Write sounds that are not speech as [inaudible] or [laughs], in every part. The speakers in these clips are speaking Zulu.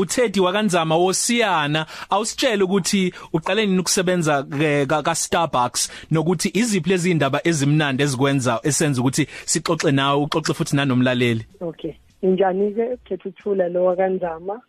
uThedi wakanzama wosiyana awusitshela ukuthi uqale nini ukusebenza ka Starbucks nokuthi iziphi lezi indaba ezimnandi ezikwenza esenza ukuthi sixoxe nawe uxoxe futhi nanomlaleli. Okay. Injani ke khetha ukuthula lo wakanzama?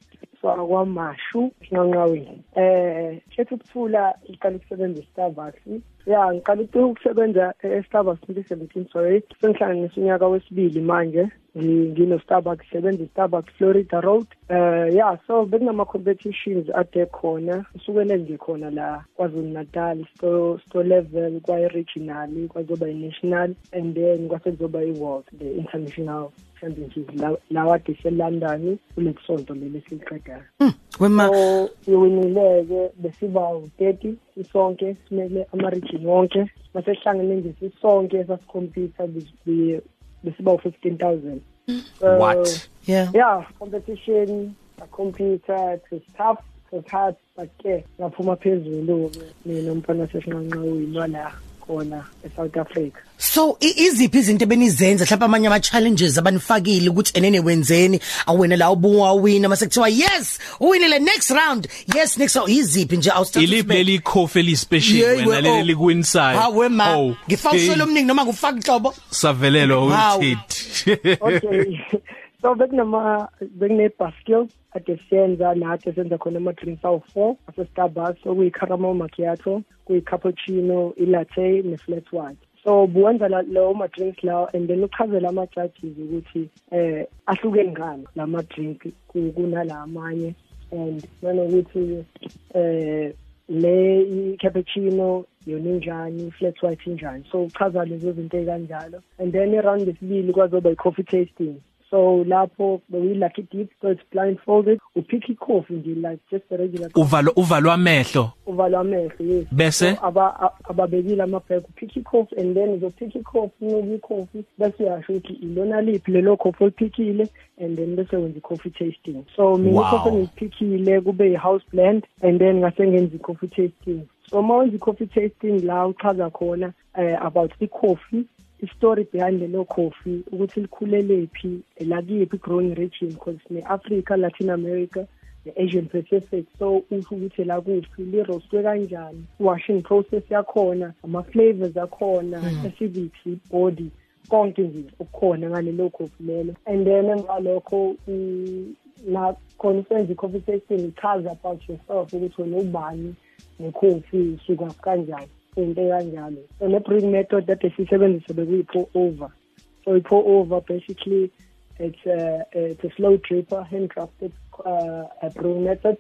Sakwamashu nqanqaweni eh khetha ukuthula iqala ukusebenza eStarbucks. Ya ngiqala ukusebenza eStarbucks 2017 sorry. Sengihlanganisa unyaka wesibili manje. Ngino Starbucks sebenza Starbucks Florida Road. Eh yeah so bekunama competitions ade khona. Usukele nje khona la kwaZulu Natal store level kwa regional kwazoba national and then kwase kuzoba i world the international. Championships lawa de seLondon kulesonto leli siliqedayo hmm, wema so iwinileke besiba u30 isonke simele ama region wonke. Mase hlangene nje sisonke sasikhompyutha besiba u15000 so, what? Yeah. yeah competition a computer it was tough it was hard but ke ngaphuma phezulu mina umfana sesinqanqawini wala khona eSouth Africa. So iziphi izinto ebenizenza? Mhlawumbe amanye ama challenges abanifakile ukuthi enene wenzeni? Awena la ubungawina mase kuthiwa yes uwinile next round. Yes next round. Iziphi nje awusthatha iliphi leli coffee eli special wena leli likwinsayo hawe ma. Oh, ngifawusela omningi noma ngufaka inhlobo savelelo uthi [laughs] okay. So bekunama bekune basket ade siyenza nathi senza khona ama drinks awu 4 ase Starbucks okuyi caramel macchiato kuyi cappuccino i latte ne flat white. So buwenza lawo ma drinks lawo and then uchazela ama judges ukuthi eh ahlukene ngani lama drink kunala amanye and nanokuthi eh le cappuccino yona injani flat white injani. So uchaza lezo zinto ekanjalo and then iround lesibili kwazoba i-coffee tasting. So lapho beyi-lucky dip so it's blindfolded uphikha ikhofi nje like just a regular uvalo uvalwa amehlo? Uvalwa amehlo yes. Bese? So, aba ababekile amabhek uphikha ikhofi and then uzophikha ikhofi unuka ikhofi bese uyasho ukuthi ilona liphi lelo khofi oliphikile and then bese wenza i-coffee tasting. So mina wow. ikhofi engiyiphikile kube i-house blend and then ngase ngenza i-coffee tasting. So uma wenza i-coffee tasting la uchaza khona uh, about i-coffee i-story behind lelo coffee ukuthi likhulele phi lakiphi growing region because ne-Africa Latin America ne-Asian Pacific. So usho ukuthi la kuphi li-roastwe kanjani washing process yakhona ama-flavors akhona mm. acidity body konke nje okukhona ngalelo coffee lelo. And then emva lokho na khona usenza i-coffee tasting ichaza about yourself ukuthi wena ubani ne-coffee usuka kanjani. Into kanjalo so le brewing method that sisebenzisa bekuyi-pour over. So i-pour over basically it's a, it's a slow dripper handcrafted uh, a brewing method.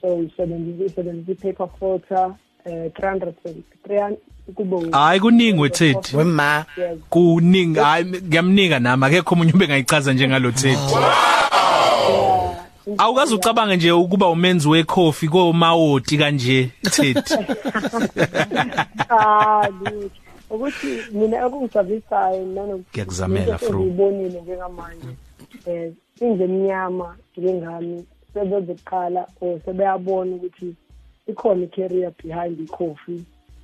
So isebenzisa i-paper filter 300 300 kubo hayi kuningi wethethi wema kuningi hayi ngiyamnika nami akekho umunye ube ngayichaza njengalo thethi awukazi ucabanga nje ukuba umenzi wecoffee komawoti kanje thethi ah ukuthi mina okungijabulisayo nanokuthi ngiyakuzamela fro ngibonile njengamanje eh inje emnyama njengami sebezoqala or sebeyabona ukuthi ikhona i-career behind i-coffee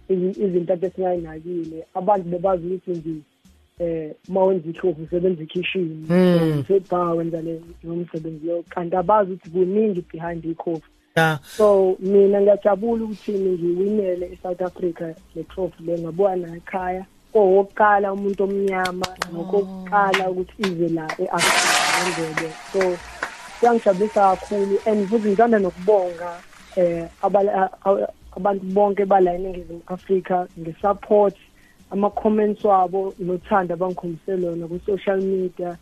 izinto ade singayinakile abantu bebazi ukuthi nje eh mawenza ikhofi usebenza ekitchen usebar wenza le nomsebenzi lo kanti abazi ukuthi kuningi behind ikhofi yeah so mina ngiyajabula ukuthi ngiwinele eSouth Africa le trophy le ngabuya na ekhaya. Owokuqala umuntu omnyama nokokuqala ukuthi ize la eAfrica ngebe so siyangijabulisa kakhulu. And futhi ngithanda nokubonga eh abantu bonke bala eNingizimu Afrika ngesupport ama-comments wabo nothando abangikhombisele lona ku-social media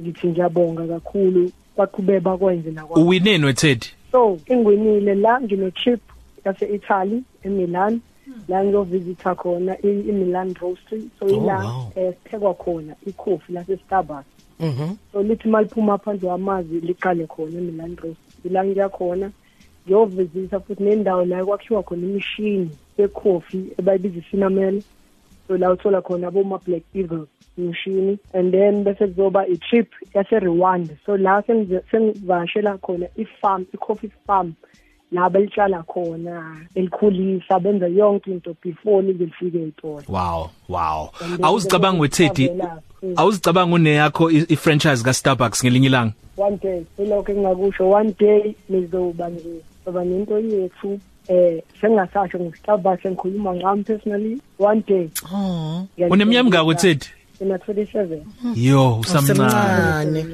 ngithi ngiyabonga kakhulu baqhubeke bakwenze nakwa uwineni wethed so engiwinile la ngine-trip yase-italy emilan. La ngiyovisitha khona i-milan roastery so ila um siphekwa khona ikhofi lase-starbucks. Mhm. so lithi maliphuma phandle wamazi liqale khona emilan roastery ila ngiyakhona ngiyovisitha futhi nendawo la kwakhiwa khona imishini yekhofi ebayibiza isinamel so la uthola khona aboma black eagles imishini and then bese kuzoba i-trip yase-rwanda. So la sengivashela khona i-farm i-coffee farm laba elitshala khona elikhulisa benza yonke into before lize lifike ey'tolo. Wow wow. And then awuzicabanga the- wetedi Travela, mm. awuzicabanga uneyakho i- i-franchise ka Starbucks ngelinye ilanga? One day ilokho engingakusho one day nizoba nje soba nento yethu. Eh sengingasasho nge-starbucks engikhuluma ngami personally one day. Oh. Uneminyaka mingako Tedi ina 27 yo usamncane. Usemncane.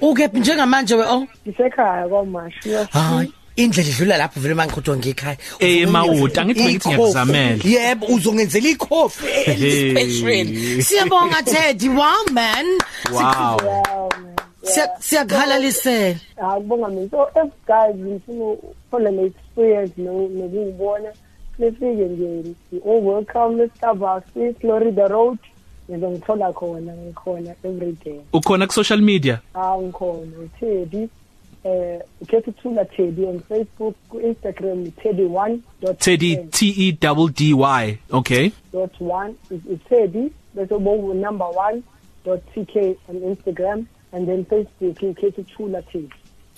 Ukephi njengamanje we oh. Isekhaya kwamasho hayi indlela idlula lapho vele mangikhudwa ngikhaya Eh, eMawuta, angithi bengithi ngiyakuzamela. yebo uzongenzela ikhofi [laughs] special siyabonga Teddy. Wow man. Wow. Siya- siyakhalalisela akubonga mina so if guys ngifuna ukufuna le experience no nokubona nifike nje oh welcome e-starbucks e-florida road ngizongithola khona ngikhona every day. Ukhona ku social media? Ah ngikhona uTeddy eh ukhetha ukuthula Teddy on Facebook ku Instagram teddy1. Teddy T E double D Y okay. Dot 1 is Teddy bese ubovu number 1 dot tk on Instagram. And then Facebook ukhetha ukuthula Teddy.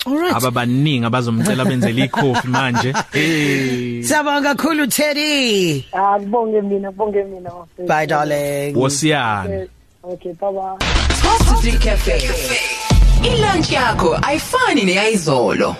alright aba baningi abazomcela benzele ikhofi [laughs] manje hey siyabonga kakhulu Teddy Ah kubonge mina kubonge mina mfethu. bye darling wosiyana Okay bye bye. Coffee Cafe. Ilunch yakho ayifani neyizolo.